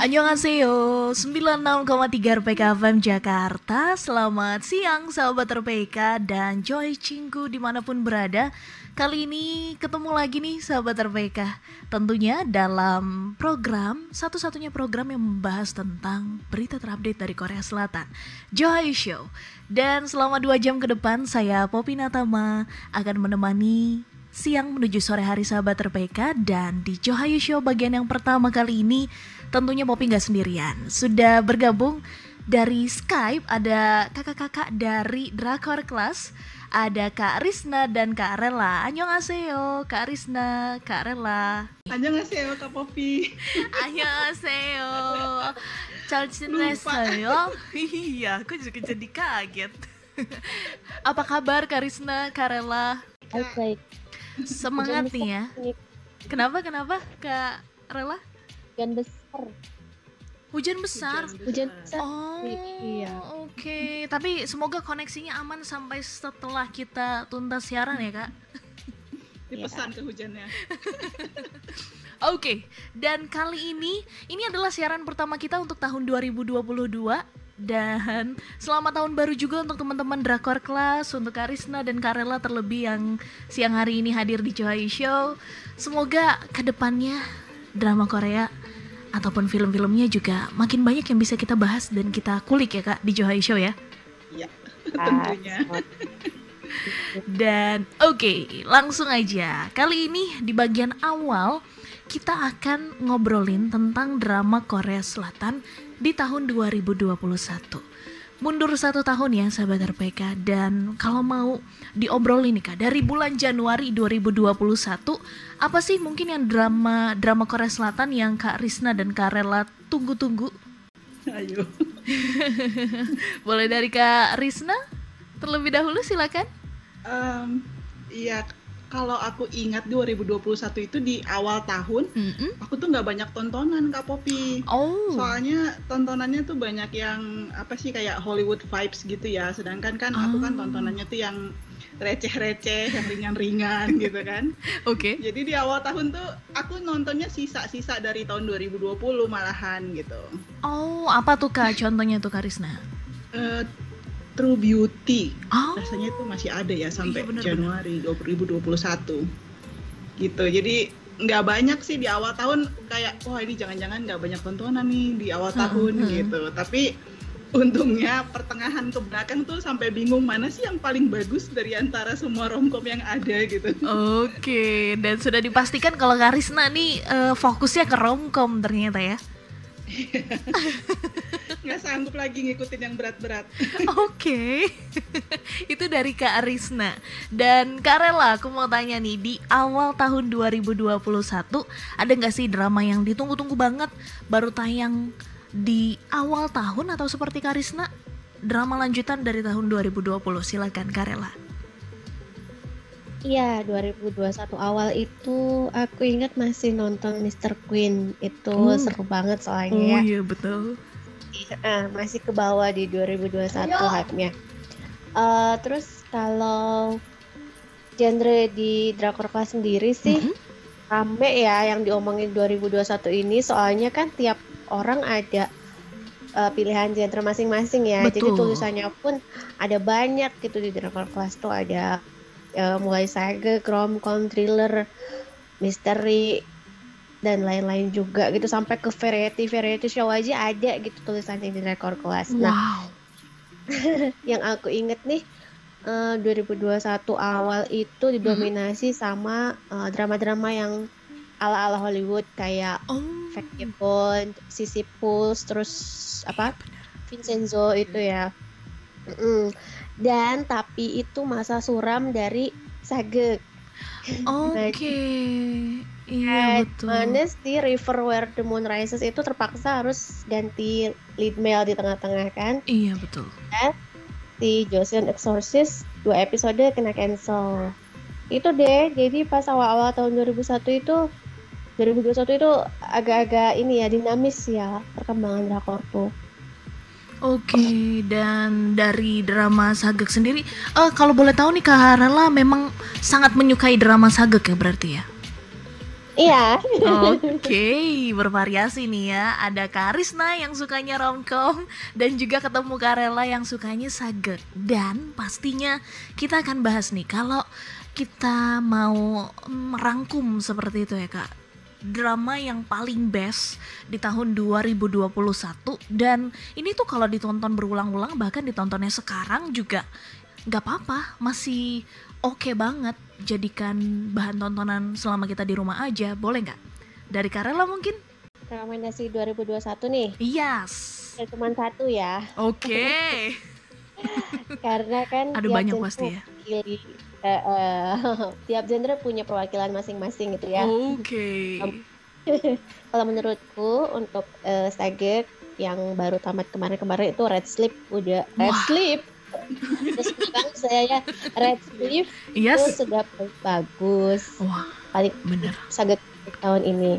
Annyeonghaseyo 96,3 RPK FM Jakarta. Selamat siang sahabat RPK dan Joy Cinggu di mana pun berada. Kali ini ketemu lagi nih sahabat RPK Tentunya dalam program Satu-satunya program yang membahas tentang berita terupdate dari Korea Selatan Joy Show. Dan selama dua jam ke depan saya Popi Natama akan menemani siang menuju sore hari sahabat terpeka dan di Johayu Show bagian yang pertama kali ini tentunya Popi nggak sendirian. Sudah bergabung dari Skype ada kakak-kakak dari Drakor Class ada Kak Risna dan Kak Rela. Annyeonghaseyo Kak Risna Kak Rela. Annyeonghaseyo Kak Popi Annyeonghaseyo. Calcineseo Iya aku juga jadi kaget. Apa kabar Kak Risna Kak Rela? Baik, Semangat nih ya. Kenapa kenapa Kak Rela? Besar. Hujan besar. Hujan besar. Oh, Iya. Oke, tapi semoga koneksinya aman sampai setelah kita tuntas siaran ya kak. Dipesan ke hujannya Oke, dan kali ini ini adalah siaran pertama kita untuk tahun 2022 dan selamat tahun baru juga untuk teman-teman Drakor Class, untuk Karisna dan Karela terlebih yang siang hari ini hadir di Johai Show. Semoga ke depannya drama Korea ataupun film-filmnya juga makin banyak yang bisa kita bahas dan kita kulik ya kak di Johai Show ya. Iya tentunya Dan oke, langsung aja. Kali ini di bagian awal kita akan ngobrolin tentang drama Korea Selatan di tahun 2021. Mundur satu tahun ya sahabat RPK dan kalau mau diobrolin nih kak dari bulan Januari 2021 apa sih mungkin yang drama drama Korea Selatan yang Kak Risna dan Kak Rela tunggu-tunggu? Ayo. Boleh dari Kak Risna? Terlebih dahulu silakan. Em, Iya kalau aku ingat 2021 itu di awal tahun Mm-mm. Aku tuh nggak banyak tontonan Kak Popi Oh Soalnya tontonannya tuh banyak yang apa sih kayak Hollywood vibes gitu ya Sedangkan kan aku kan Oh. tontonannya tuh yang receh-receh, yang ringan-ringan gitu kan oke Jadi di awal tahun tuh aku nontonnya sisa-sisa dari tahun 2020 malahan gitu Oh, apa tuh Kak contohnya tuh Karisna? Eh, True Beauty. Oh, rasanya itu masih ada ya sampai Iya, bener, Januari 2021 gitu. Jadi nggak banyak sih di awal tahun kayak wah ini jangan-jangan nggak banyak tontonan nih di awal Hmm, tahun hmm. gitu. Tapi untungnya pertengahan ke belakang tuh sampai bingung mana sih yang paling bagus dari antara semua romcom yang ada gitu. Oke, dan sudah dipastikan kalau Karisna nih eh, fokusnya ke romcom ternyata ya. nggak sanggup lagi ngikutin yang berat-berat Oke, itu dari Kak Arisna dan Kak Rela. Aku mau tanya nih di awal tahun 2021 ada nggak sih drama yang ditunggu-tunggu banget baru tayang di awal tahun atau seperti Kak Arisna drama lanjutan dari tahun 2020? Silakan Kak Rela. Iya, 2021 awal itu aku ingat masih nonton Mr. Queen. Itu Oh. seru banget soalnya Oh ya. iya betul. Ah, masih ke bawah di 2021 hype-nya. Eh, terus kalau genre di Drakor Class sendiri sih Mhm. rame ya yang diomongin 2021 ini soalnya kan tiap orang ada eh, pilihan genre masing-masing ya. Jadi Betul. tulisannya pun ada banyak gitu di Drakor Class tuh ada eh, mulai saga, romcom, thriller, misteri dan lain-lain juga gitu sampai ke variety variety show aja ada gitu tulisannya di Drakor Class. Nah, Wow. yang aku inget nih eh, 2021 awal itu didominasi sama eh, drama-drama yang ala-ala Hollywood kayak Oh. Vagabond, Sisyphus, terus apa Vincenzo itu ya. Mm-mm. Dan tapi itu masa suram dari Sage. Oke. Iya betul. Mana sih River Where the Moon Rises itu terpaksa harus ganti lead male di tengah-tengah kan? Iya betul. si Joseon Exorcist dua episode kena cancel itu deh jadi pas awal-awal tahun 2001 itu 2021 itu agak-agak ini ya dinamis ya perkembangan drakor tuh Oke, dan dari drama Sagek sendiri, eh kalau boleh tahu nih Kak Harala memang sangat menyukai drama Sagek ya berarti ya? Iya. Oke, bervariasi nih ya. Ada Karisna yang sukanya romcom dan juga ketemu Karela yang sukanya sagek. Dan pastinya kita akan bahas nih kalau kita mau merangkum seperti itu ya kak drama yang paling best di tahun 2021 dan ini tuh kalau ditonton berulang-ulang bahkan ditontonnya sekarang juga nggak apa-apa masih oke okay banget jadikan bahan tontonan selama kita di rumah aja boleh nggak dari Karela mungkin rekomendasi 2021 nih yes ya cuma satu ya oke okay. karena kan ada banyak pasti ya uh, uh, tiap genre punya perwakilan masing-masing gitu ya. Oke. Okay. Kalau menurutku untuk uh, Sage yang baru tamat kemarin-kemarin itu Red Sleep udah. Red Sleep. Terus saya ya Red Sleep yes. itu sudah bagus. Wah. Paling bener. Sage tahun ini.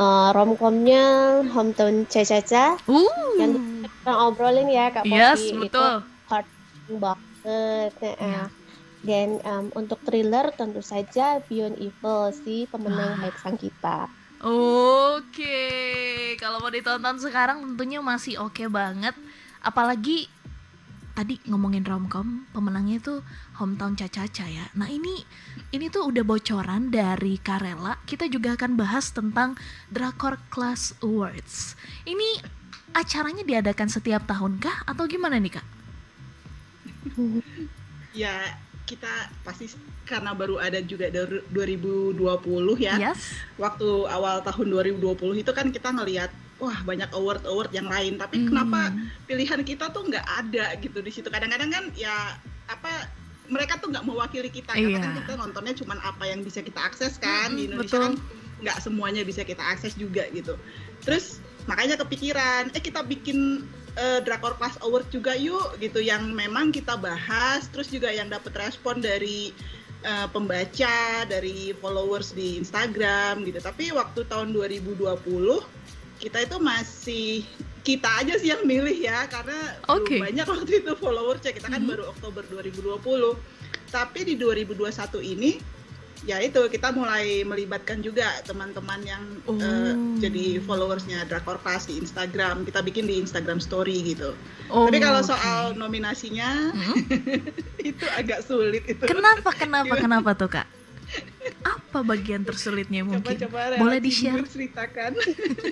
Uh, romcomnya Hometown Caca uh. yang kita obrolin ya Kak Popi yes, betul. itu heart banget. Yeah. Dan um, untuk thriller tentu saja Beyond Evil si pemenang Baik Sang Kita. Oke, kalau mau ditonton sekarang tentunya masih oke okay banget. Apalagi tadi ngomongin romcom, pemenangnya itu Hometown Caca-Caca ya. Nah ini ini tuh udah bocoran dari Karela. Kita juga akan bahas tentang Drakor Class Awards. Ini acaranya diadakan setiap tahun kah atau gimana nih kak? ya kita pasti karena baru ada juga dari 2020 ya. Yes. Waktu awal tahun 2020 itu kan kita ngelihat wah banyak award award yang lain. Tapi mm. kenapa pilihan kita tuh nggak ada gitu di situ? Kadang-kadang kan ya apa mereka tuh nggak mewakili kita. Yeah. karena kan kita nontonnya cuma apa yang bisa kita akses kan. Mm, di Indonesia betul. kan nggak semuanya bisa kita akses juga gitu. Terus makanya kepikiran eh kita bikin uh, Drakor Class Award juga yuk gitu. Yang memang kita bahas terus juga yang dapat respon dari uh, pembaca dari followers di Instagram gitu. Tapi waktu tahun 2020 kita itu masih kita aja sih yang milih ya karena okay. belum banyak waktu itu followersnya kita kan mm -hmm. baru Oktober 2020 tapi di 2021 ini ya itu kita mulai melibatkan juga teman-teman yang oh. uh, jadi followersnya Drakor Class di Instagram kita bikin di Instagram Story gitu oh, tapi kalau okay. soal nominasinya hmm? itu agak sulit itu kenapa kenapa kenapa tuh kak apa bagian tersulitnya mungkin? Coba, coba boleh di share ceritakan.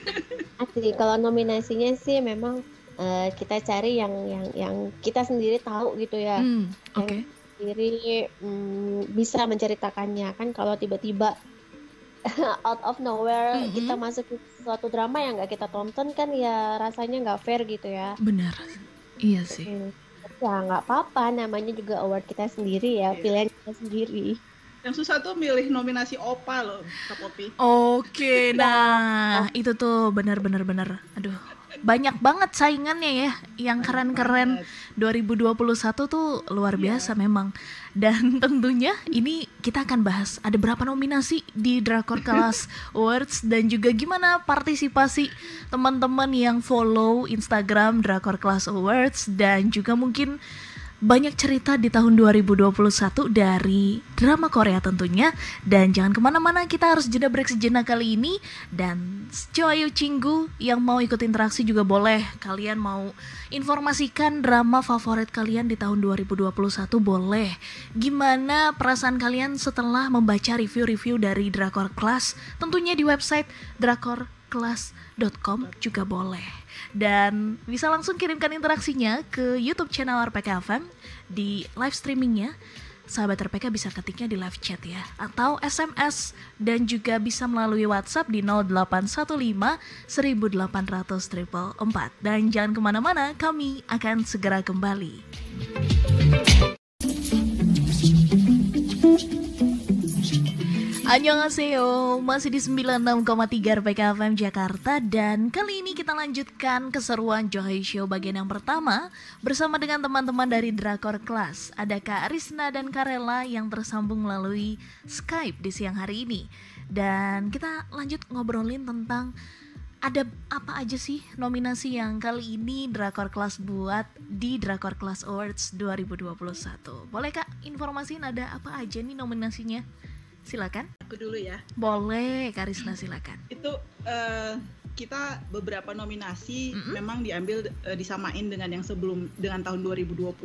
Asli kalau nominasinya sih memang uh, kita cari yang yang yang kita sendiri tahu gitu ya. Hmm, oke. okay sendiri hmm, bisa menceritakannya. Kan kalau tiba-tiba out of nowhere mm-hmm. kita masuk ke suatu drama yang nggak kita tonton kan ya rasanya nggak fair gitu ya. Benar. Iya sih. Hmm. ya nggak apa-apa namanya juga award kita sendiri ya yeah. pilihan kita sendiri yang susah tuh milih nominasi opa loh Kak Popi. Oke nah itu tuh benar-benar benar aduh banyak banget saingannya ya yang keren-keren. 2021 tuh luar iya. biasa yeah. memang. Dan tentunya ini kita akan bahas ada berapa nominasi di Drakor Kelas Awards dan juga gimana partisipasi teman-teman yang follow Instagram Drakor Kelas Awards dan juga mungkin banyak cerita di tahun 2021 dari drama Korea tentunya. Dan jangan ke mana-mana kita harus jeda break sejenak kali ini. Dan Ayu Cinggu yang mau ikut interaksi juga boleh. Kalian mau informasikan drama favorit kalian di tahun 2021 boleh. Gimana perasaan kalian setelah membaca review-review dari Drakor Class? Tentunya di website drakorclass.com juga boleh dan bisa langsung kirimkan interaksinya ke YouTube channel RPK FM di live streamingnya. Sahabat RPK bisa ketiknya di live chat ya atau SMS dan juga bisa melalui WhatsApp di 0815 1800 444. Dan jangan ke mana-mana, kami akan segera kembali. Annyeonghaseyo, masih di 96,3 RPK FM Jakarta dan kali ini kita lanjutkan keseruan Johai Show bagian yang pertama bersama dengan teman-teman dari Drakor Class. Ada Kak Risna dan Karela yang tersambung melalui Skype di siang hari ini. Dan kita lanjut ngobrolin tentang ada apa aja sih nominasi yang kali ini Drakor Class buat di Drakor Class Awards 2021. Boleh Kak informasiin ada apa aja nih nominasinya? Silakan. Aku dulu ya. Boleh, Karisna silakan. Itu uh, kita beberapa nominasi Mm-mm. memang diambil uh, disamain dengan yang sebelum dengan tahun 2020.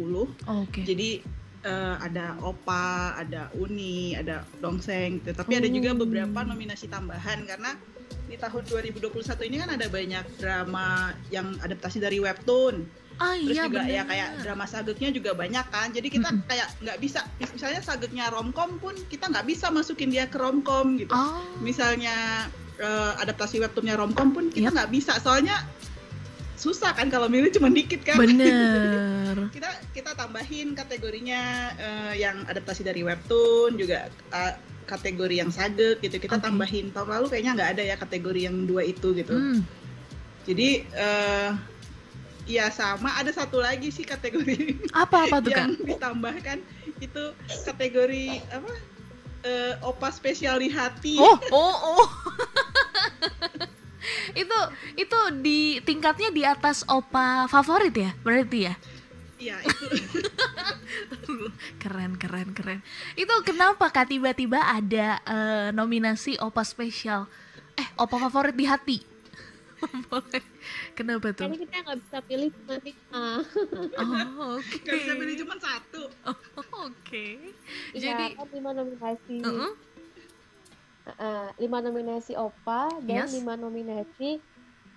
Oke. Jadi uh, ada Opa, ada Uni, ada Dongseng, gitu. tapi ada juga Oh. beberapa nominasi tambahan karena di tahun 2021 ini kan ada banyak drama yang adaptasi dari webtoon. Ah Terus iya juga ya benar. kayak drama sageknya juga banyak kan. Jadi kita Mm-mm. kayak nggak bisa mis- misalnya sageknya romcom pun kita nggak bisa masukin dia ke romcom gitu. Oh. Misalnya eh, adaptasi webtoonnya romcom pun kita nggak bisa soalnya susah kan kalau milih cuma dikit kan. Bener. kita kita tambahin kategorinya eh, yang adaptasi dari webtoon juga eh, kategori yang sagek gitu kita Oke. tambahin tahun lalu kayaknya nggak ada ya kategori yang dua itu gitu Hmm. jadi eh ya sama. Ada satu lagi sih kategori Apa apa tuh kak? yang ditambahkan. Itu kategori apa? Eh, opa spesial di hati. Oh. Oh oh. itu itu di tingkatnya di atas opa favorit ya berarti ya? Iya itu. Keren keren keren. Itu kenapa kak tiba-tiba ada eh, nominasi opa spesial? Eh opa favorit di hati boleh kenapa tuh Karena kita nggak bisa pilih cuma lima. oh oke nggak bisa pilih cuma satu Oh, oke Iya, jadi kan lima nominasi. uh-uh. Heeh, lima nominasi Opa dan Yes. lima nominasi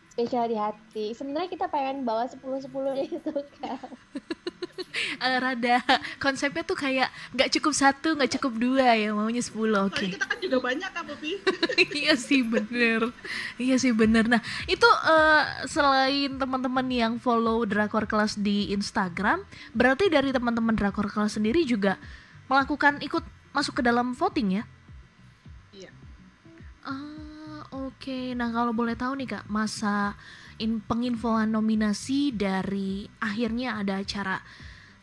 spesial di hati. Sebenarnya kita pengen bawa sepuluh sepuluhnya itu kan. Eh, rada. Konsepnya tuh kayak nggak cukup satu nggak cukup dua ya maunya 10 oke. Soalnya kita kan juga banyak kan Popi iya sih bener. Iya sih bener. Nah itu eh, selain teman-teman yang follow drakor kelas di Instagram berarti dari teman-teman drakor kelas sendiri juga melakukan ikut masuk ke dalam voting ya? Iya. Ah oke. Nah kalau boleh tahu nih kak masa in penginfoan nominasi dari akhirnya ada acara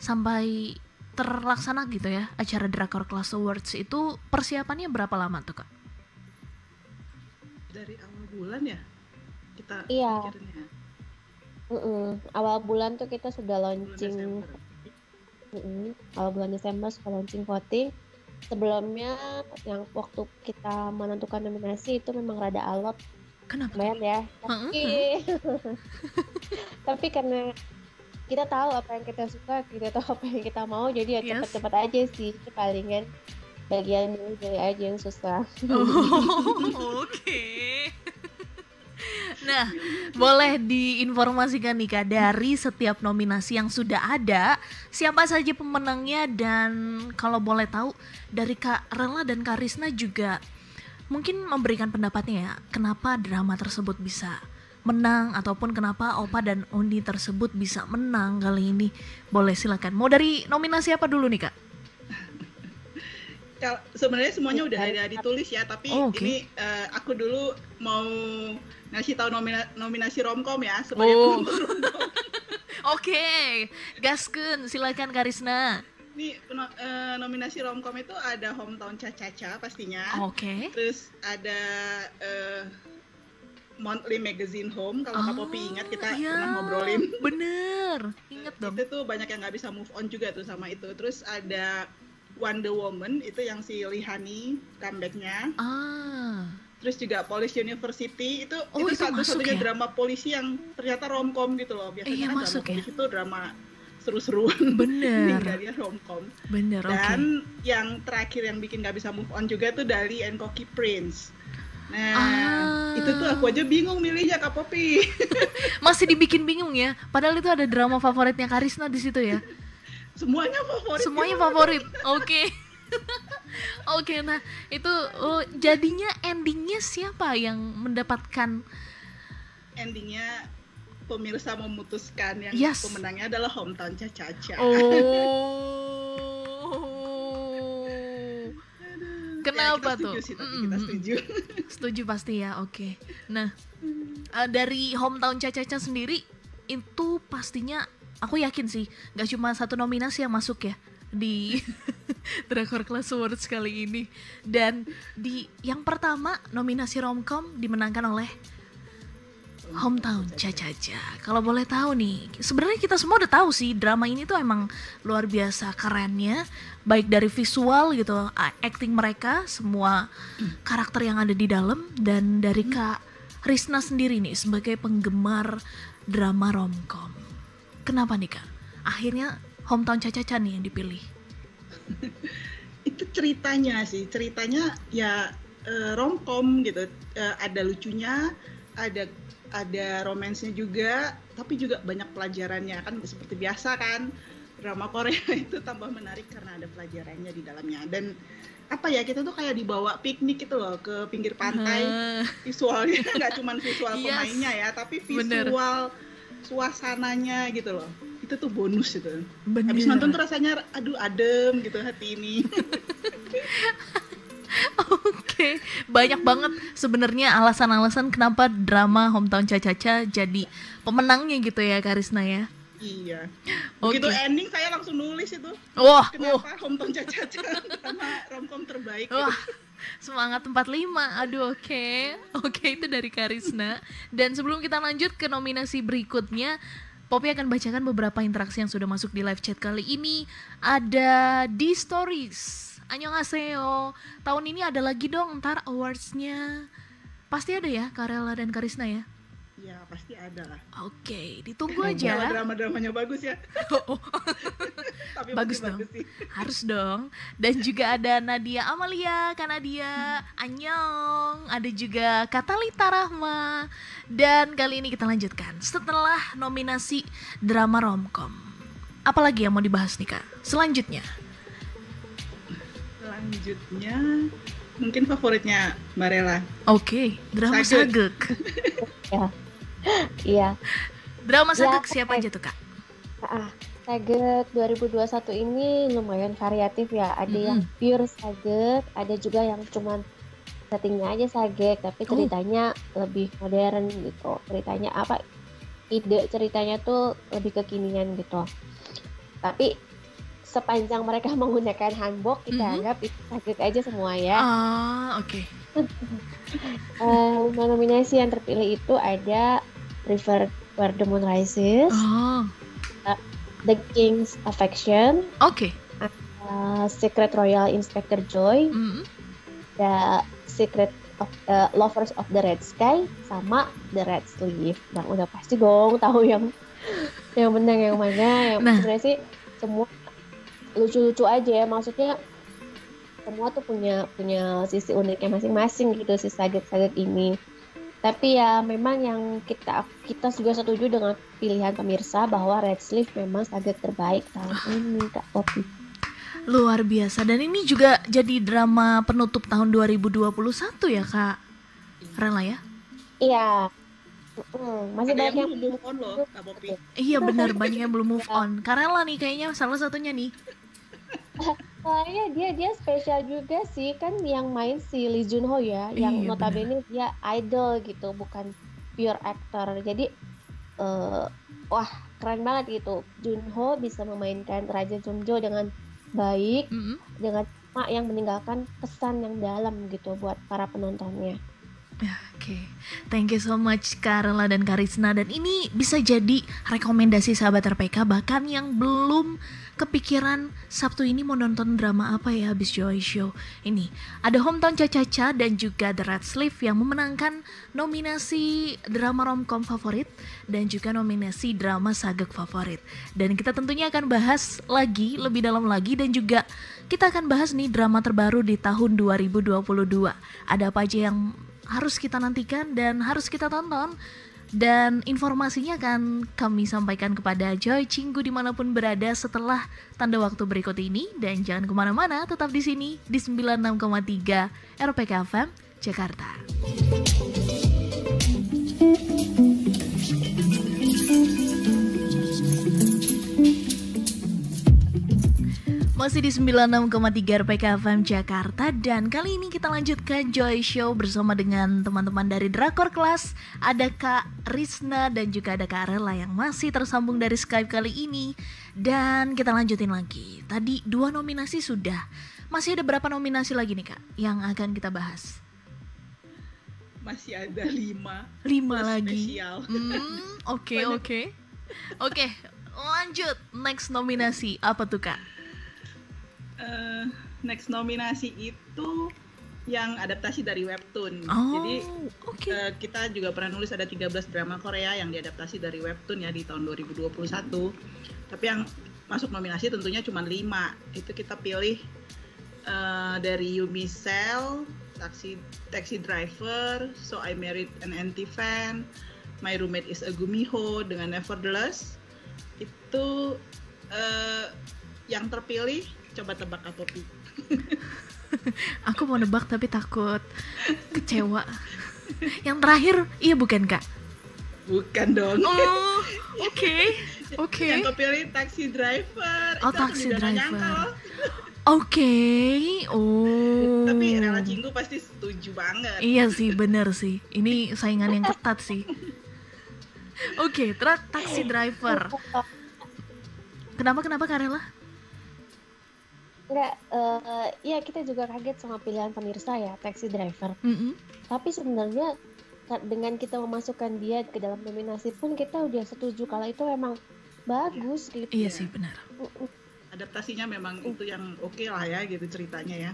sampai terlaksana gitu ya acara drakor kelas awards itu persiapannya berapa lama tuh kak dari awal bulan ya kita Iya. mikirnya. Mm-mm. Awal bulan tuh kita sudah bulan launching. Desember. Mm-mm. Awal bulan Desember sudah launching voting. Sebelumnya yang waktu kita menentukan nominasi itu memang rada alot kenapa lumayan ya. Tapi tapi karena kita tahu apa yang kita suka, kita tahu apa yang kita mau, jadi ya Yes. cepet-cepet aja sih. Palingan bagian milih aja yang susah. Oh, oke. Nah, boleh diinformasikan nih Kak dari setiap nominasi yang sudah ada, siapa saja pemenangnya dan kalau boleh tahu dari Kak Rela dan Kak Risna juga mungkin memberikan pendapatnya ya, kenapa drama tersebut bisa menang ataupun kenapa Opa dan Undi tersebut bisa menang kali ini. Boleh silakan. Mau dari nominasi apa dulu nih Kak? Sebenarnya semuanya udah ada ditulis ya tapi Oh, oke. ini eh, aku dulu mau ngasih tahu nomina- nominasi romcom ya sebagai Oh. Oke, gaskeun silakan Kak Peno- eh, nominasi romcom itu ada hometown Caca pastinya. Oke. Terus ada eh, monthly magazine home kalau Kak Popi ingat kita iya, pernah ngobrolin. Bener, inget dong. Itu tuh banyak yang nggak bisa move on juga tuh sama itu. Terus ada Wonder Woman itu yang si Lihani comebacknya. Ah, Terus juga Police University itu Oh, itu itu satu-satunya ya? drama polisi yang ternyata romcom gitu loh. Biasanya Iya, kan drama ya? polisi itu drama seru-seruan. Bener, dari romcom. bener. Dan yang terakhir yang bikin nggak bisa move on juga tuh Dali and Koki Prince. Nah, Ah. itu tuh aku aja bingung milihnya Kak Popi. Masih dibikin bingung ya, padahal itu ada drama favoritnya Karisna di situ ya. Semuanya favorit. Semuanya favorit, oke. Oke, nah itu oh, jadinya endingnya siapa yang mendapatkan? Endingnya pemirsa memutuskan yang Yes. pemenangnya adalah hometown Caca-Caca. Oh. Kenapa ya, kita setuju tuh? Sih, tapi kita setuju. setuju pasti ya, oke. Nah, eh, dari hometown Caca-Caca sendiri itu pastinya aku yakin sih nggak cuma satu nominasi yang masuk ya di Drakor Class Awards kali ini dan di yang pertama nominasi romcom dimenangkan oleh Hometown Caca-Caca. Kalau boleh tahu nih, sebenarnya kita semua udah tahu sih drama ini tuh emang luar biasa kerennya, baik dari visual gitu, acting mereka, semua karakter yang ada di dalam dan dari Kak Risna sendiri nih sebagai penggemar drama romcom. Kenapa nih Kak? Akhirnya Hometown Caca-Caca nih yang dipilih. Itu ceritanya sih, ceritanya ya uh, romcom gitu, uh, ada lucunya, ada ada romansnya juga tapi juga banyak pelajarannya kan seperti biasa kan drama Korea itu tambah menarik karena ada pelajarannya di dalamnya dan apa ya kita tuh kayak dibawa piknik itu loh ke pinggir pantai uh. visualnya nggak cuma visual yes. pemainnya ya tapi visual Bener. suasananya gitu loh itu tuh bonus itu Bener. habis nonton tuh rasanya aduh adem gitu hati ini Oke, banyak banget sebenarnya alasan-alasan kenapa drama Hometown Caca-Caca jadi pemenangnya gitu ya Karisna ya. Iya. Begitu okay. ending saya langsung nulis itu. Wah, kenapa wah. Hometown Caca-Caca drama romcom terbaik. Wah. Gitu. Semangat 45. Aduh, oke. Okay. Oke, okay, itu dari Karisna. Dan sebelum kita lanjut ke nominasi berikutnya, Poppy akan bacakan beberapa interaksi yang sudah masuk di live chat kali ini. Ada di stories Annyeonghaseyo. Tahun ini ada lagi dong ntar awardsnya. Pasti ada ya Karela dan Karisna ya? Ya pasti ada lah. Oke, okay, ditunggu aja. Drama-dramanya bagus ya. oh, oh. Tapi bagus dong. Bagus sih. Harus dong. Dan juga ada Nadia Amalia, Kak Nadia, Anyong, ada juga Katalita Rahma. Dan kali ini kita lanjutkan setelah nominasi drama romcom. Apalagi yang mau dibahas nih Kak? Selanjutnya selanjutnya mungkin favoritnya Mbak Rela. Oke, okay. drama Sagek. ya. Iya. Drama Sagek ya, siapa aja tuh, Kak? Ah, Sagek 2021 ini lumayan variatif ya. Ada mm -hmm. yang pure Sagek, ada juga yang cuman settingnya aja Sagek, tapi oh. ceritanya oh. lebih modern gitu. Ceritanya apa? Ide ceritanya tuh lebih kekinian gitu. Tapi sepanjang mereka menggunakan hanbok kita mm-hmm. anggap itu sakit aja semua ya. Ah, oke. Okay. uh, nominasi yang terpilih itu ada River Where the Moon Rises, oh. uh, The King's Affection, oke, okay. uh, Secret Royal Inspector Joy, mm-hmm. The Secret of uh, Lovers of the Red Sky, sama The Red Sleeve. Nah udah pasti dong tahu yang yang menang yang mana. Yang nah. sebenarnya sih semua lucu-lucu aja ya. Maksudnya semua tuh punya punya sisi uniknya masing-masing gitu si saget-saget ini. Tapi ya memang yang kita kita juga setuju dengan pilihan pemirsa bahwa Red Sleeve memang saget terbaik tahun ini Kak Poppy. Luar biasa. Dan ini juga jadi drama penutup tahun 2021 ya Kak? Rela ya. Iya. Hmm, masih banyak yang belum move on loh, Kak Poppy. Iya benar. Banyak yang belum move on. Karela nih kayaknya salah satunya nih. Soalnya dia dia spesial juga sih kan yang main si Lee Jun Ho ya, yang iya, notabene bener. dia idol gitu, bukan pure actor. Jadi uh, wah keren banget gitu. Jun Ho bisa memainkan Raja Jongjo dengan baik, mm -hmm. dengan mak yang meninggalkan kesan yang dalam gitu buat para penontonnya. Ya, oke, okay. thank you so much Karla dan Karisna. Dan ini bisa jadi rekomendasi sahabat RPK bahkan yang belum kepikiran Sabtu ini mau nonton drama apa ya habis Joy Show ini. Ada Hometown Caca-Caca dan juga The Red Sleeve yang memenangkan nominasi drama romcom favorit dan juga nominasi drama sagek favorit. Dan kita tentunya akan bahas lagi lebih dalam lagi dan juga kita akan bahas nih drama terbaru di tahun 2022 ada apa aja yang harus kita nantikan dan harus kita tonton dan informasinya akan kami sampaikan kepada Joy Cinggu di mana pun berada setelah tanda waktu berikut ini dan jangan ke mana-mana tetap di sini di 96,3 RPK FM Jakarta. Masih di 96,3 RPK FM Jakarta Dan kali ini kita lanjutkan Joy Show bersama dengan teman-teman dari Drakor Class Ada Kak Risna dan juga ada Kak Rela yang masih tersambung dari Skype kali ini Dan kita lanjutin lagi Tadi dua nominasi sudah Masih ada berapa nominasi lagi nih Kak yang akan kita bahas? masih ada lima Lima lagi. Hmm, oke oke. Oke, lanjut. Next nominasi apa tuh, Kak? Eh, next nominasi itu yang adaptasi dari webtoon. Oh, Jadi oke. eh, kita juga pernah nulis ada 13 drama Korea yang diadaptasi dari webtoon ya di tahun 2021. Tapi yang masuk nominasi tentunya cuma 5. Itu kita pilih eh, dari Yumi Cell, Taxi Taxi Driver, So I Married an Anti-Fan, My Roommate is a Gumiho dengan Nevertheless. Itu eh, yang terpilih coba tebak apa Pi? Aku mau nebak tapi takut kecewa. Yang terakhir, iya bukan, Kak? Bukan dong. Oh, oke. Oke. Yang kepilih taxi driver. Oh, Itu Taxi nyangka Driver. Oke. Oh. Tapi Rela Cinggu pasti setuju banget. Iya sih, bener sih. Ini saingan yang ketat sih. Oke, terus taxi driver. Kenapa kenapa Karela? Enggak, eh ya kita juga kaget sama pilihan pemirsa ya, taxi driver. Mm-mm. Tapi sebenarnya dengan kita memasukkan dia ke dalam nominasi pun kita udah setuju kalau itu memang bagus gitu. Iya sih, benar. Adaptasinya memang itu yang oke lah ya gitu ceritanya ya.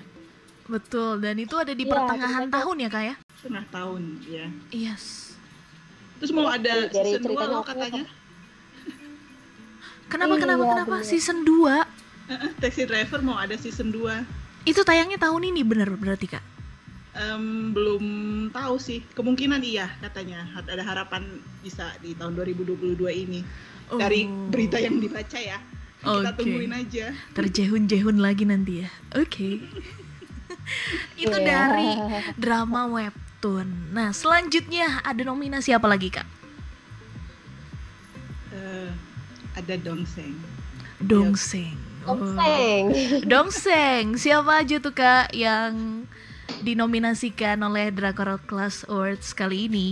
Betul, dan itu ada di Iya, pertengahan ceritanya- tahun ya, Kak ya? Setengah tahun ya. Yes. Terus mau ada Dari- dari season 2 ceritanya loh oke katanya. Kenapa Iya, kenapa kenapa bener. season 2? Taxi driver mau ada season 2. Itu tayangnya tahun ini bener berarti, Kak? Em, belum tahu sih. Kemungkinan iya katanya. Ada harapan bisa di tahun 2022 ini. Dari Oh. berita yang dibaca ya. Kita Oke. tungguin aja. Terjehun-jehun lagi nanti ya. Oke. itu Iya. dari drama webtoon. Nah, selanjutnya ada nominasi apa lagi, Kak? Eh, ada Dongseng. Dongseng. Oh. Tongseng. Dongseng, siapa aja tuh kak yang dinominasikan oleh Drakor Class Awards kali ini?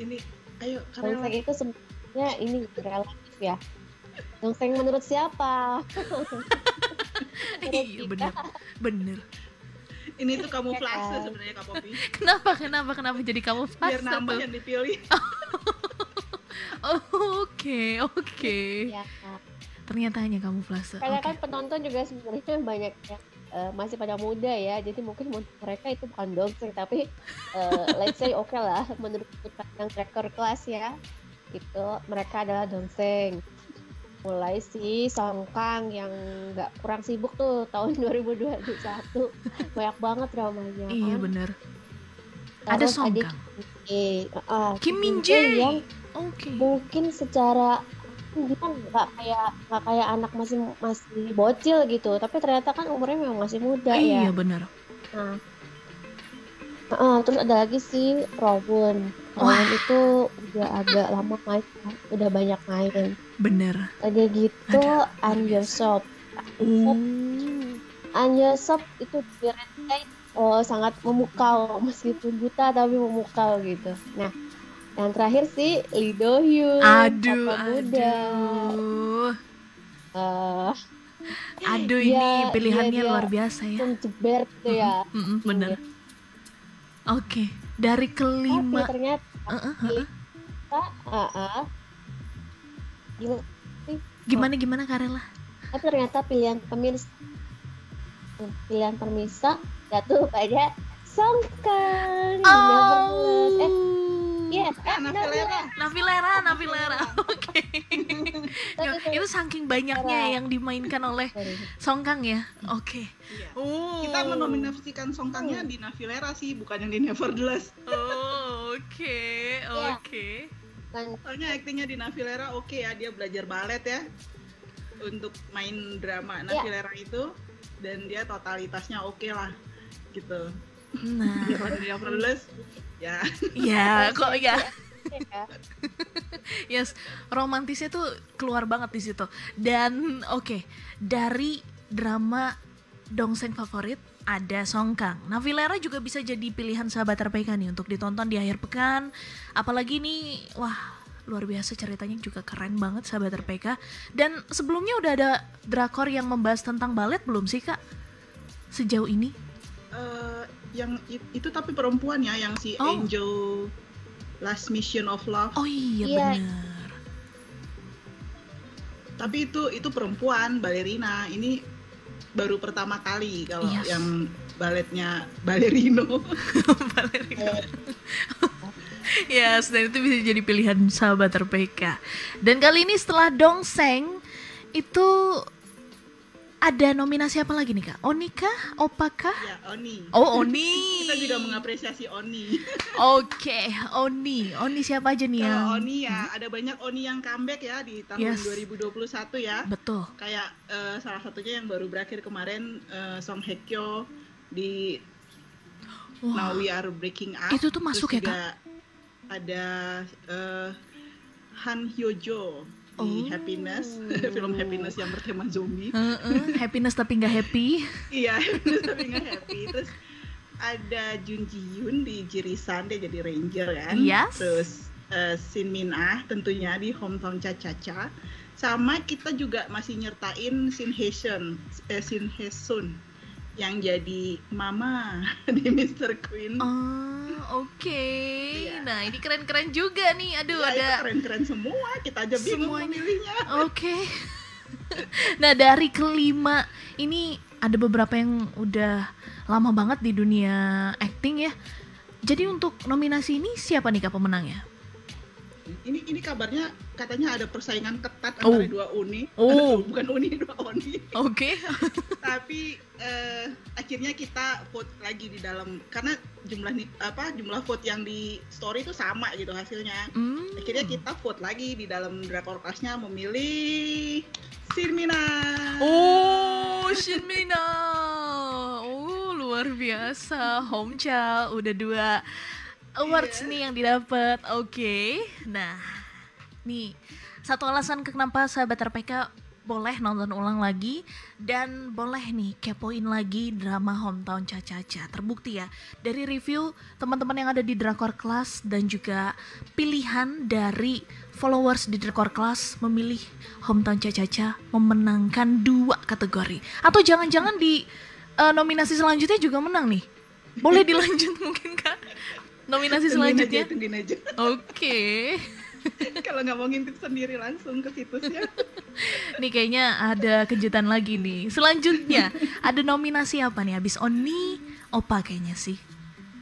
Ini ayo karena Tongseng itu sebenarnya ini relatif ya. Tongseng menurut siapa? Iya bener, bener. ini tuh kamuflase kan? sebenarnya Kak Popi. Kenapa, kenapa, kenapa jadi kamu Biar nambah tuh? yang dipilih. Oh, Oke, oke. ya. Ternyata hanya kamu fase. Karena Oke. kan penonton juga sebenarnya banyak yang eh, masih pada muda ya, jadi mungkin mereka itu bukan dongseng, tapi eh, let's say oke lah menurut kita yang tracker kelas ya, itu mereka adalah dongseng. Mulai si Songkang yang nggak kurang sibuk tuh tahun 2021 banyak banget dramanya. Iya kan. bener. Ada Terus adik Songkang. eh, ah, Kim Min Jae Jae. yang Oke. mungkin secara gimana nggak kayak nggak kayak anak masih masih bocil gitu tapi ternyata kan umurnya memang masih muda Iya ya bener. nah Heeh, terus ada lagi si Robin Wah. Robin itu udah agak lama main kan, udah banyak main Bener. ada gitu Ada. An Yosop Oh. An Yosop itu direntai oh, sangat memukau meskipun buta tapi memukau gitu nah yang terakhir si Lee Do Hyun Aduh, Papa muda aduh. Eh, Aduh Dia- ini pilihannya dia- dia luar biasa ya. jeber gitu ya Mm-mm, bener. Oke, dari tapi kelima. ternyata Uh, uh, uh, uh. ah, ah. Gila, Gimana gimana Karela? tapi ternyata pilihan pemirsa pilihan pemirsa jatuh pada Songkang Oh. eh iya eh, Ah, Navilera. Navilera, Navilera. Oke. Itu saking banyaknya yang dimainkan oleh. Songkang ya. Oke. Iya. Oh. Kita menominasikan Songkangnya di Navilera sih, bukan yang di Nevertheless. Oh, oke. Iya. Oke. Soalnya aktingnya di Navilera oke ya, dia belajar balet ya untuk main drama Iya. Navilera itu dan dia totalitasnya oke lah gitu. Nah, Dia kalau di Nevertheless ya ya kok ya. ya. Yes, romantisnya tuh keluar banget di situ. Dan oke, dari drama Dongseng favorit ada Songkang. Navilera juga bisa jadi pilihan sahabat RPK nih untuk ditonton di akhir pekan. Apalagi nih, wah luar biasa ceritanya juga keren banget sahabat RPK. Dan sebelumnya udah ada drakor yang membahas tentang balet belum sih kak? Sejauh ini? Eh, yang it- itu tapi perempuan ya yang si Oh. Angel Last Mission of Love. Oh iya Iya. bener. Tapi itu itu perempuan balerina. Ini baru pertama kali kalau Yes. yang baletnya balerino. Balerina. Yes, dan itu bisa jadi pilihan sahabat RPK. Dan kali ini setelah Dongseng itu ada nominasi apa lagi nih kak? Oni kah? Opa kah? ya, Oni. Oh Oni. Kita juga mengapresiasi Oni. Oke, Oni. Oni siapa aja nih yang? Kalau Oni ya, ada banyak Oni yang comeback ya di tahun Yes. 2021 ya. Betul. Kayak eh, salah satunya yang baru berakhir kemarin eh, Song Hye Kyo di Wah, Now We Are Breaking Up. itu tuh masuk ya Terus kak? juga Ada eh, Han Hyo Jo di Oh. Happiness, film Happiness yang bertema zombie. Heeh, happiness tapi nggak happy. Iya, Happiness tapi nggak happy. Terus ada Jun Ji Hyun di Jirisan dia jadi ranger kan. Yes. Terus eh, Shin Min Ah tentunya di Hometown Cha Cha Cha. Sama kita juga masih nyertain Shin Hye Sun, eh, Shin Hye Sun yang jadi mama di Mr. Queen. Oh, oke. Iya. Nah, ini keren-keren juga nih. Aduh, Ya, ada keren-keren semua. Kita aja bingung Semuanya. memilihnya. Oke. nah, dari kelima ini ada beberapa yang udah lama banget di dunia acting ya. Jadi untuk nominasi ini siapa nih kak pemenangnya? Ini ini kabarnya katanya ada persaingan ketat Oh. antara dua uni. Oh. Bukan uni, dua oni. Oke. tapi eh, akhirnya kita vote lagi di dalam karena jumlah apa jumlah vote yang di story itu sama gitu hasilnya Hmm. akhirnya kita vote lagi di dalam drakor kelasnya memilih Sirmina Oh, Shinmina. Oh, luar biasa. Homcha udah dua awards Iya. nih yang didapat. Oke. Nah, nih satu alasan kenapa sahabat RPK boleh nonton ulang lagi dan boleh nih kepoin lagi drama Hometown Caca-Caca. Terbukti ya dari review teman-teman yang ada di Drakor Class dan juga pilihan dari followers di Drakor Class memilih Hometown Caca-Caca memenangkan dua kategori. Atau jangan-jangan di eh, nominasi selanjutnya juga menang nih. Boleh dilanjut mungkin Kak? Nominasi selanjutnya? tungguin aja Oke. kalau nggak mau ngintip sendiri langsung ke situsnya Nih kayaknya ada kejutan lagi nih. Selanjutnya ada nominasi apa nih? Habis Oni, Opa kayaknya sih.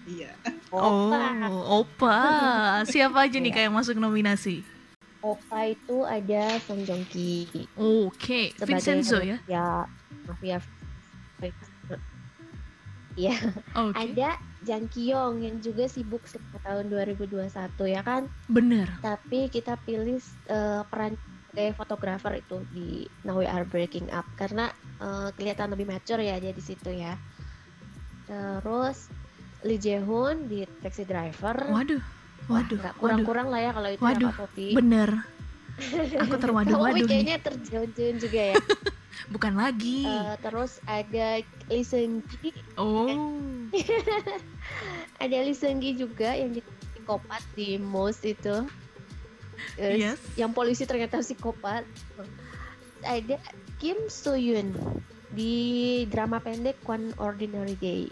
iya Opa. Oh, Opa. Siapa aja nih Iya. kayak yang masuk nominasi? Opa itu ada Song Joong Ki Oke, sebagai Vincenzo ya. ya mafia Iya, Oke. ada Jang Kyung yang juga sibuk sejak tahun 2021 ya kan. Bener. Tapi kita pilih eh, peran sebagai fotografer itu di Now We Are Breaking Up karena eh, kelihatan lebih mature ya dia di situ ya. Terus Lee Jae Hoon di Taxi Driver. Waduh. Waduh. Waduh. kurang-kurang lah ya kalau itu Waduh, ya Kak Popi. Bener. Aku terwaduh-waduh kayaknya terjun-jun juga ya. Bukan lagi. Eh, terus ada Lee Seung Gi, Oh. ada Lee Seung Gi juga yang jadi psikopat di Most itu. Yes. Yang polisi ternyata psikopat. Ada Kim So Yoon di drama pendek One Ordinary Day.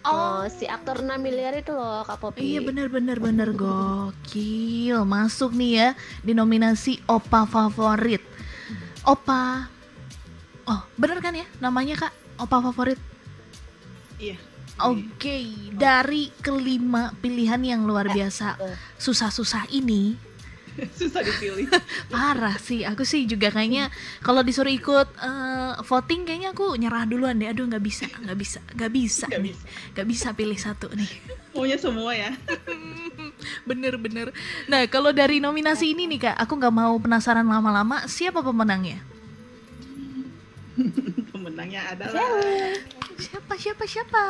Oh, si aktor 6 miliar itu loh Kak Popi. Iya bener bener bener gokil masuk nih ya di nominasi Opa favorit. Opa, oh bener kan ya namanya kak Opa favorit? iya Oke dari kelima pilihan yang luar biasa betul. susah-susah ini susah dipilih parah sih aku sih juga kayaknya kalau disuruh ikut eh, voting kayaknya aku nyerah duluan deh aduh nggak bisa nggak bisa nggak bisa nggak nih bisa nggak bisa pilih satu nih maunya semua ya Bener-bener. Nah, kalau dari nominasi ini nih kak, aku nggak mau penasaran lama-lama. Siapa pemenangnya? pemenangnya adalah Siapa? Siapa? Siapa?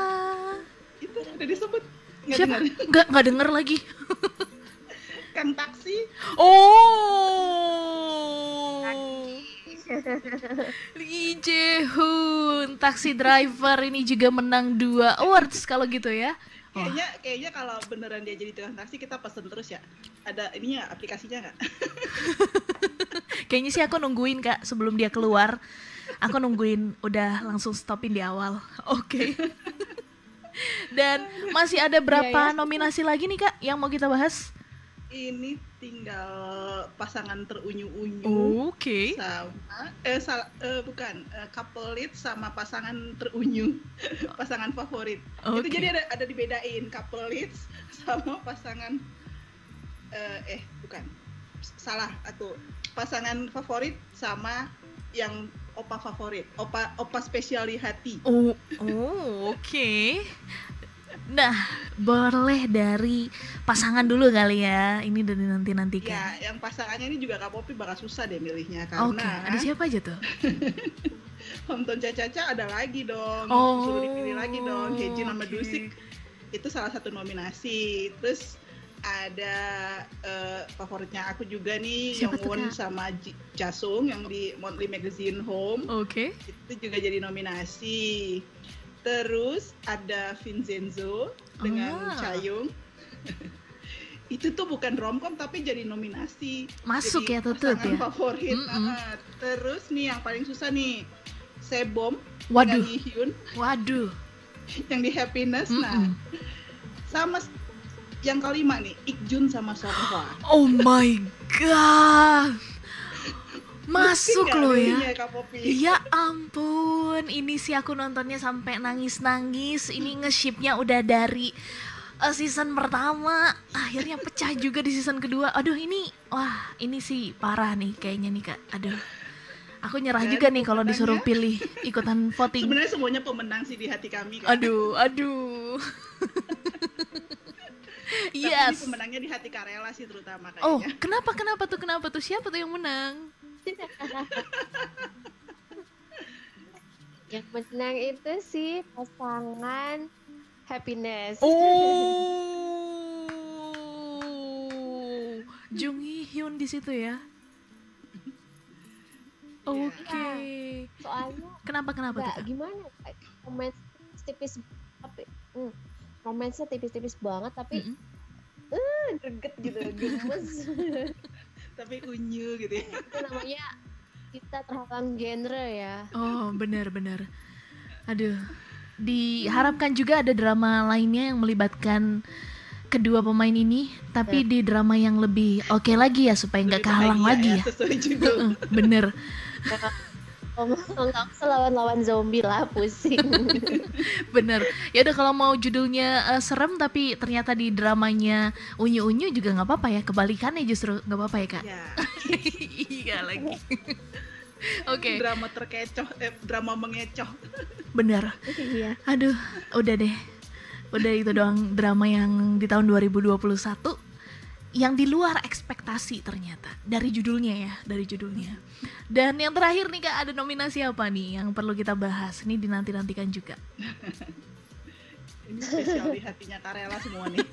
itu udah disebut nggak Siapa? dengar Nggak nggak denger lagi. kang taksi Oh. Lee Jae Hoon, taksi driver ini juga menang dua awards kalau gitu ya. Wah. kayaknya kayaknya kalau beneran dia jadi tukang taksi kita pesen terus ya ada ininya aplikasinya nggak Kayaknya sih aku nungguin kak sebelum dia keluar. Aku nungguin udah langsung stopin di awal. Oke. Dan masih ada berapa Iya, ya. nominasi lagi nih kak yang mau kita bahas? Ini tinggal pasangan terunyu-unyu Oke. sama eh, sal- eh, bukan eh, couple lead sama pasangan terunyu pasangan favorit Oke. itu jadi ada ada dibedain couple leads sama pasangan eh, eh bukan salah atau pasangan favorit sama yang opa favorit opa opa spesial di hati Oh, oh oke. Nah, boleh dari pasangan dulu kali ya. Ini dari nanti nanti ya yang pasangannya ini juga kak Popi bakal susah deh milihnya Oke, karena ada siapa aja tuh? Homton Caca ada lagi dong Oh, suruh dipilih lagi dong Heji nama oke. Dusik itu salah satu nominasi terus ada eh, favoritnya aku juga nih Siapa Yongwon Kak? sama Ji- Jasung yang di Monthly Magazine Home Oke. itu juga jadi nominasi terus ada Vincenzo dengan Ah. Chayung itu tuh bukan romcom tapi jadi nominasi Masuk jadi ya pasangan ya. favorit Mm-mm. Ah, terus nih yang paling susah nih Sebom Waduh, Hyun waduh. yang di Happiness nah Mm-mm. sama s- yang kelima nih Ikjun sama Songhwa Oh my god. Masuk loh ya. Ya ampun, ini sih aku nontonnya sampai nangis-nangis. Ini nge-shipnya udah dari uh, season pertama, akhirnya pecah juga di season kedua. Aduh ini, wah ini sih parah nih kayaknya nih kak. Aduh, aku nyerah Dan juga nih kalau disuruh pilih ikutan voting. sebenarnya semuanya pemenang sih di hati kami kan Aduh, aduh. Tapi ini yes. pemenangnya di hati Karela sih terutama Oh, kayaknya kenapa kenapa tuh kenapa tuh siapa tuh yang menang? Yang menang itu sih pasangan happiness. Oh, Jung Hee Hyun di situ ya. Oke. Soalnya Kenapa kenapa tuh? gimana? Kak? Romance tipis tapi hmm, romansnya tipis-tipis banget tapi Mm-mm. eh, greget gitu, gemes. tapi unyu gitu ya itu namanya kita terhalang genre ya. Oh, benar-benar. Aduh. Diharapkan juga ada drama lainnya yang melibatkan kedua pemain ini, tapi di drama yang lebih oke lagi ya supaya nggak kehalang bahagia lagi ya. sesuai judul Bener. Nggak usah lawan-lawan zombie lah, pusing. Bener. Ya udah kalau mau judulnya eh, serem tapi ternyata di dramanya unyu-unyu juga nggak apa-apa ya. Kebalikannya justru nggak apa-apa ya kak. ya iya lagi. Oke, drama terkecoh eh, drama mengecoh bener. Iya. Aduh, udah deh. Udah itu doang drama yang di tahun 2021 yang di luar ekspektasi ternyata dari judulnya ya, dari judulnya. Dan yang terakhir nih Kak, ada nominasi apa nih yang perlu kita bahas? Ini dinanti-nantikan juga. ini spesial di hatinya Karela semua nih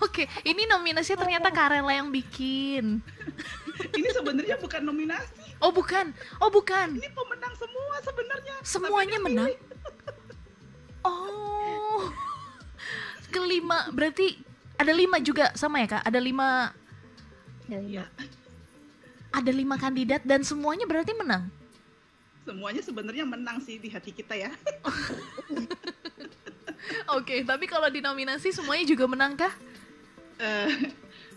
Oke, ini nominasinya ternyata Karela yang bikin. ini sebenarnya bukan nominasi Oh bukan, oh bukan. ini pemenang semua sebenarnya Semuanya menang. Oh, kelima berarti ada lima juga sama ya kak? Ada lima, Ya, ya ada lima kandidat dan semuanya berarti menang. semuanya sebenarnya menang sih di hati kita ya Oke, tapi kalau di nominasi semuanya juga menang kah? Eh,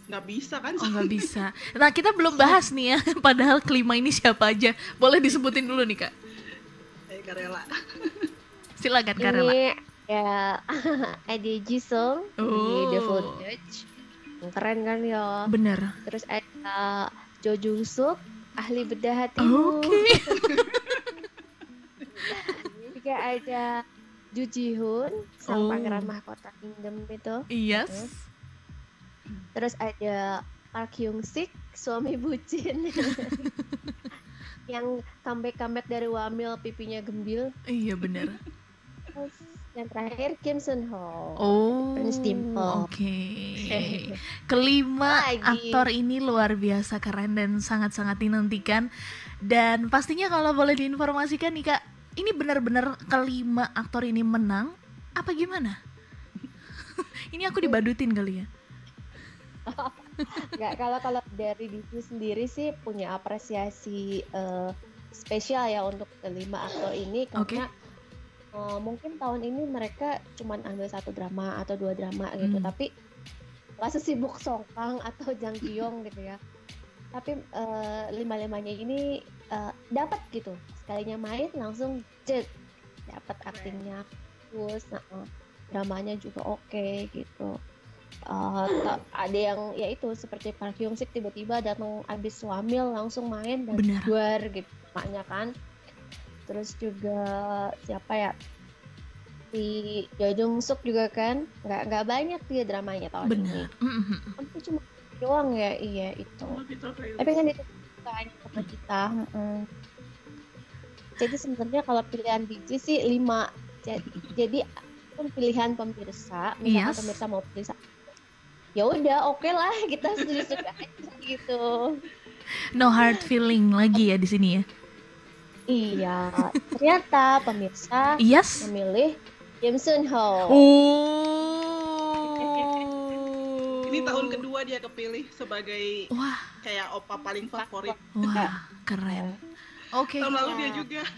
nggak bisa kan Oh nggak bisa. Nah kita belum bahas nih ya, padahal kelima ini siapa aja. Boleh disebutin dulu nih kak. eh Karela Silakan Karela. Ini ya ada Jisung di The Oh. Full Dutch. Keren kan ya. Bener. Terus ada Jo Jung Suk, ahli bedah hatimu. Oke. Juga ada Ju Ji Hoon, sang Oh. pangeran mahkota kingdom itu. Yes. Terus ada Park Hyung Sik, suami bucin. yang comeback comeback dari Wamil pipinya gembil. Iya bener. Terus yang terakhir Kim Sun Ho. Oh. Prince Dimple. Oke. Kelima Lagi. aktor ini luar biasa keren dan sangat-sangat dinantikan. Dan pastinya kalau boleh diinformasikan nih kak, ini benar-benar kelima aktor ini menang apa gimana? ini aku dibadutin kali ya. Nggak, kalau kalau dari Disney sendiri sih punya apresiasi eh, spesial ya untuk kelima aktor ini karena uh, mungkin tahun ini mereka cuman ambil satu drama atau dua drama gitu Hmm. tapi nggak sesibuk Songkang atau Jang Kyung gitu ya. Tapi uh, lima limanya ini uh, dapat gitu. Sekalinya main langsung jet. Dapat aktingnya terus uh, dramanya juga oke gitu. Uh, ada yang ya itu seperti Park Hyung Sik tiba-tiba datang abis suamil langsung main dan Benar. juar gitu. Maknya kan terus juga siapa ya si Jo Jung Suk juga kan nggak nggak banyak dia dramanya tahun ini Benar. Mm-mm. hampir cuma doang ya iya itu tapi kan itu bukan sama kita jadi sebenarnya kalau pilihan biji sih lima Ja- jadi pun pilihan pemirsa misalkan Yes. pemirsa mau pilih satu ya udah oke lah kita setuju-setuju aja gitu No hard feeling lagi ya di sini ya. Iya ternyata pemirsa Yes. memilih Kim Sun Ho Oh. Ini tahun kedua dia kepilih sebagai Wah, kayak opa paling favorit. wah, keren. Oke. Tahun lalu dia juga.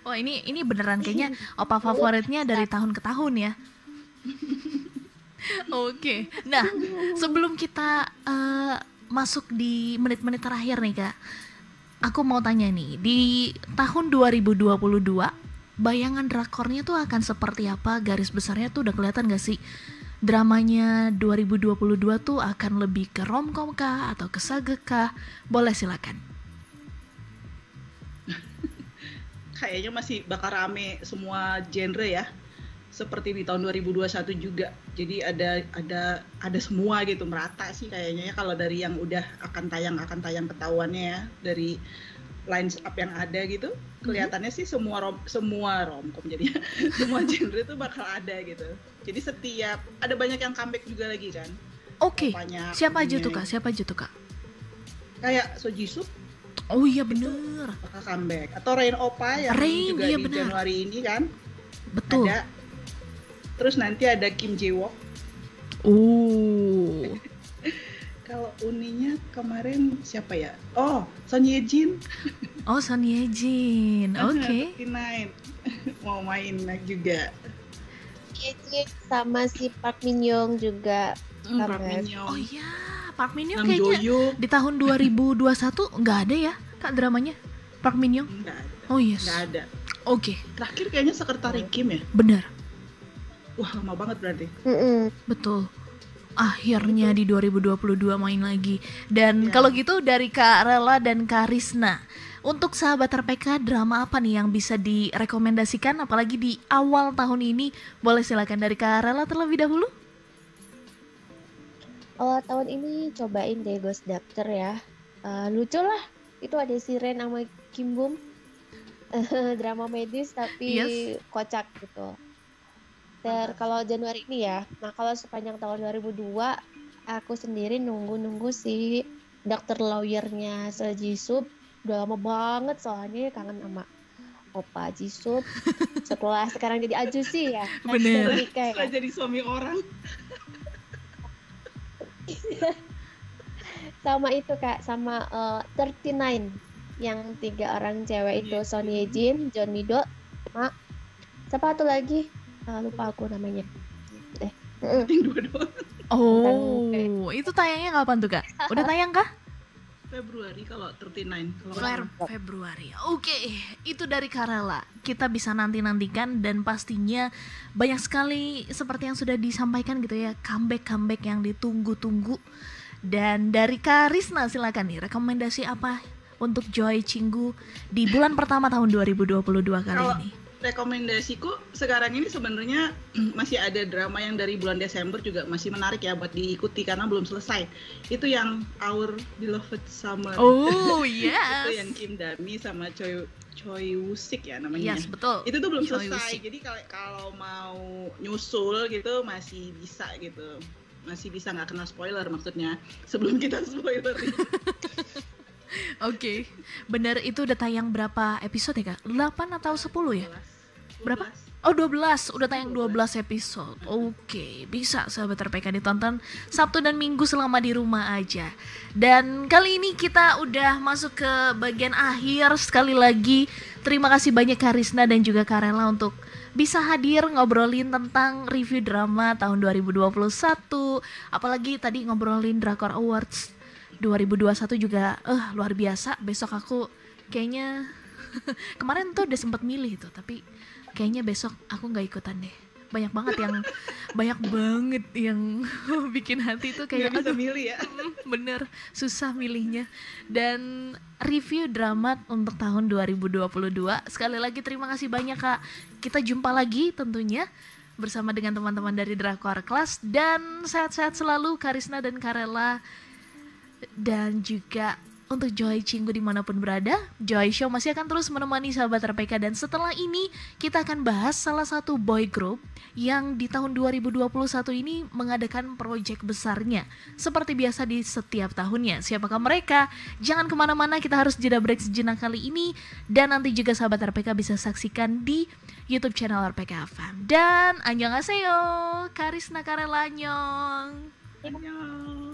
Oh, ini ini beneran kayaknya opa favoritnya dari tahun ke tahun ya. Oke. Nah, sebelum kita eh, masuk di menit-menit terakhir nih, Kak. Aku mau tanya nih, di tahun 2022 bayangan drakornya tuh akan seperti apa? Garis besarnya tuh udah kelihatan gak sih? Dramanya 2022 tuh akan lebih ke romcom kah atau ke sage kah? Boleh silakan. Kayaknya masih bakal rame semua genre ya. Seperti di tahun 2021 juga. Jadi ada ada ada semua gitu merata sih kayaknya ya kalau dari yang udah akan tayang akan tayang ketahuannya ya dari lines up yang ada gitu kelihatannya sih semua rom semua romcom jadi semua genre itu bakal ada gitu jadi setiap ada banyak yang comeback juga lagi kan Oke. Opanya Siapa aja tuh, Kak? Siapa aja tuh, Kak? kayak Sojisoo Oh iya bener. bakal comeback atau Rain Opa yang Rain, juga iya di benar. Januari ini kan Betul. ada terus nanti ada Kim Jae Wook Oh. kalau uninya kemarin siapa ya oh Son Ye Jin Oh, Son Ye Jin. Oke. 39 mau main lagi juga Ye Jin sama si Park Min Young juga Hmm, Park. Min Young Oh iya, Park Min Young kayaknya di tahun 2021 nggak ada ya, Kak dramanya? Park Min Young. nggak ada Oh yes. nggak ada Oke, terakhir kayaknya sekretari Kim ya benar. Wah lama banget berarti Mm-mm. Betul. Akhirnya di 2022 main lagi. Dan Ya. kalau gitu dari Kak Rela dan Kak Risna, untuk sahabat RPK drama apa nih yang bisa direkomendasikan apalagi di awal tahun ini? Boleh silakan dari Kak Rela terlebih dahulu. Awal tahun ini cobain deh Ghost Doctor ya. Eh, lucu lah. Itu ada si Ren sama Kim Bum. Drama medis tapi Yes. kocak gitu. Dan kalau Januari ini ya. Nah kalau sepanjang tahun 2002 aku sendiri nunggu-nunggu si dokter lawyernya Se Jisoo. Udah lama banget soalnya kangen sama Opa Jisoo. Setelah sekarang jadi Ajusi ya. Bener. Mika ya. jadi suami orang sama itu kak sama eh, 39 yang tiga orang cewek itu Iya, Son iya. Ye Jin, John Mido, sama siapa satu lagi Ah, lupa aku namanya. Eh, yang dua doang Oh, itu tayangnya kapan tuh kak? Udah tayang kah? Februari kalau 39 kalau Februari. Oke, itu dari Karela. Kita bisa nanti-nantikan dan pastinya banyak sekali seperti yang sudah disampaikan gitu ya, comeback-comeback yang ditunggu-tunggu. Dan dari Karisna silakan nih, rekomendasi apa untuk Joy Cinggu di bulan pertama tahun 2022 kali Kalau- ini? Rekomendasiku sekarang ini sebenarnya masih ada drama yang dari bulan Desember juga masih menarik ya buat diikuti karena belum selesai. Itu yang Our Beloved Summer. Oh, itu yes. yang Kim Dami sama Choi Choi Woo-sik ya namanya. Yes, betul. Itu tuh belum Choi selesai. Woo-sik. Jadi kalau kalau mau nyusul gitu masih bisa gitu. Masih bisa nggak kena spoiler maksudnya. Sebelum kita spoiler. Oke. Bener itu udah tayang berapa episode ya, Kak? 8 atau 10 ya? 12. Berapa? Oh 12, udah tayang 12 episode Oke, bisa sahabat RPK ditonton Sabtu dan Minggu selama di rumah aja Dan kali ini kita udah masuk ke bagian akhir Sekali lagi terima kasih banyak Karisna dan juga Karela untuk bisa hadir ngobrolin tentang review drama tahun 2021 Apalagi tadi ngobrolin Drakor Awards 2021 juga eh uh, luar biasa. Besok aku kayaknya kemarin tuh udah sempat milih tuh Tapi kayaknya besok aku nggak ikutan deh. Banyak banget yang banyak banget yang bikin hati itu kayak bisa milih ya. Bener susah milihnya. Dan review drama untuk tahun 2022 sekali lagi terima kasih banyak kak. Kita jumpa lagi tentunya bersama dengan teman-teman dari Drakor Class dan sehat-sehat selalu Karisna dan Karela dan juga untuk Joy Cinggu di mana pun berada, Joy Show masih akan terus menemani sahabat RPK dan setelah ini kita akan bahas salah satu boy group yang di tahun 2021 ini mengadakan proyek besarnya seperti biasa di setiap tahunnya. Siapakah mereka? Jangan ke mana-mana, kita harus jeda break sejenak kali ini dan nanti juga sahabat RPK bisa saksikan di YouTube channel RPK FM. Dan annyeonghaseyo, Karisna Karelanyong. Annyeong.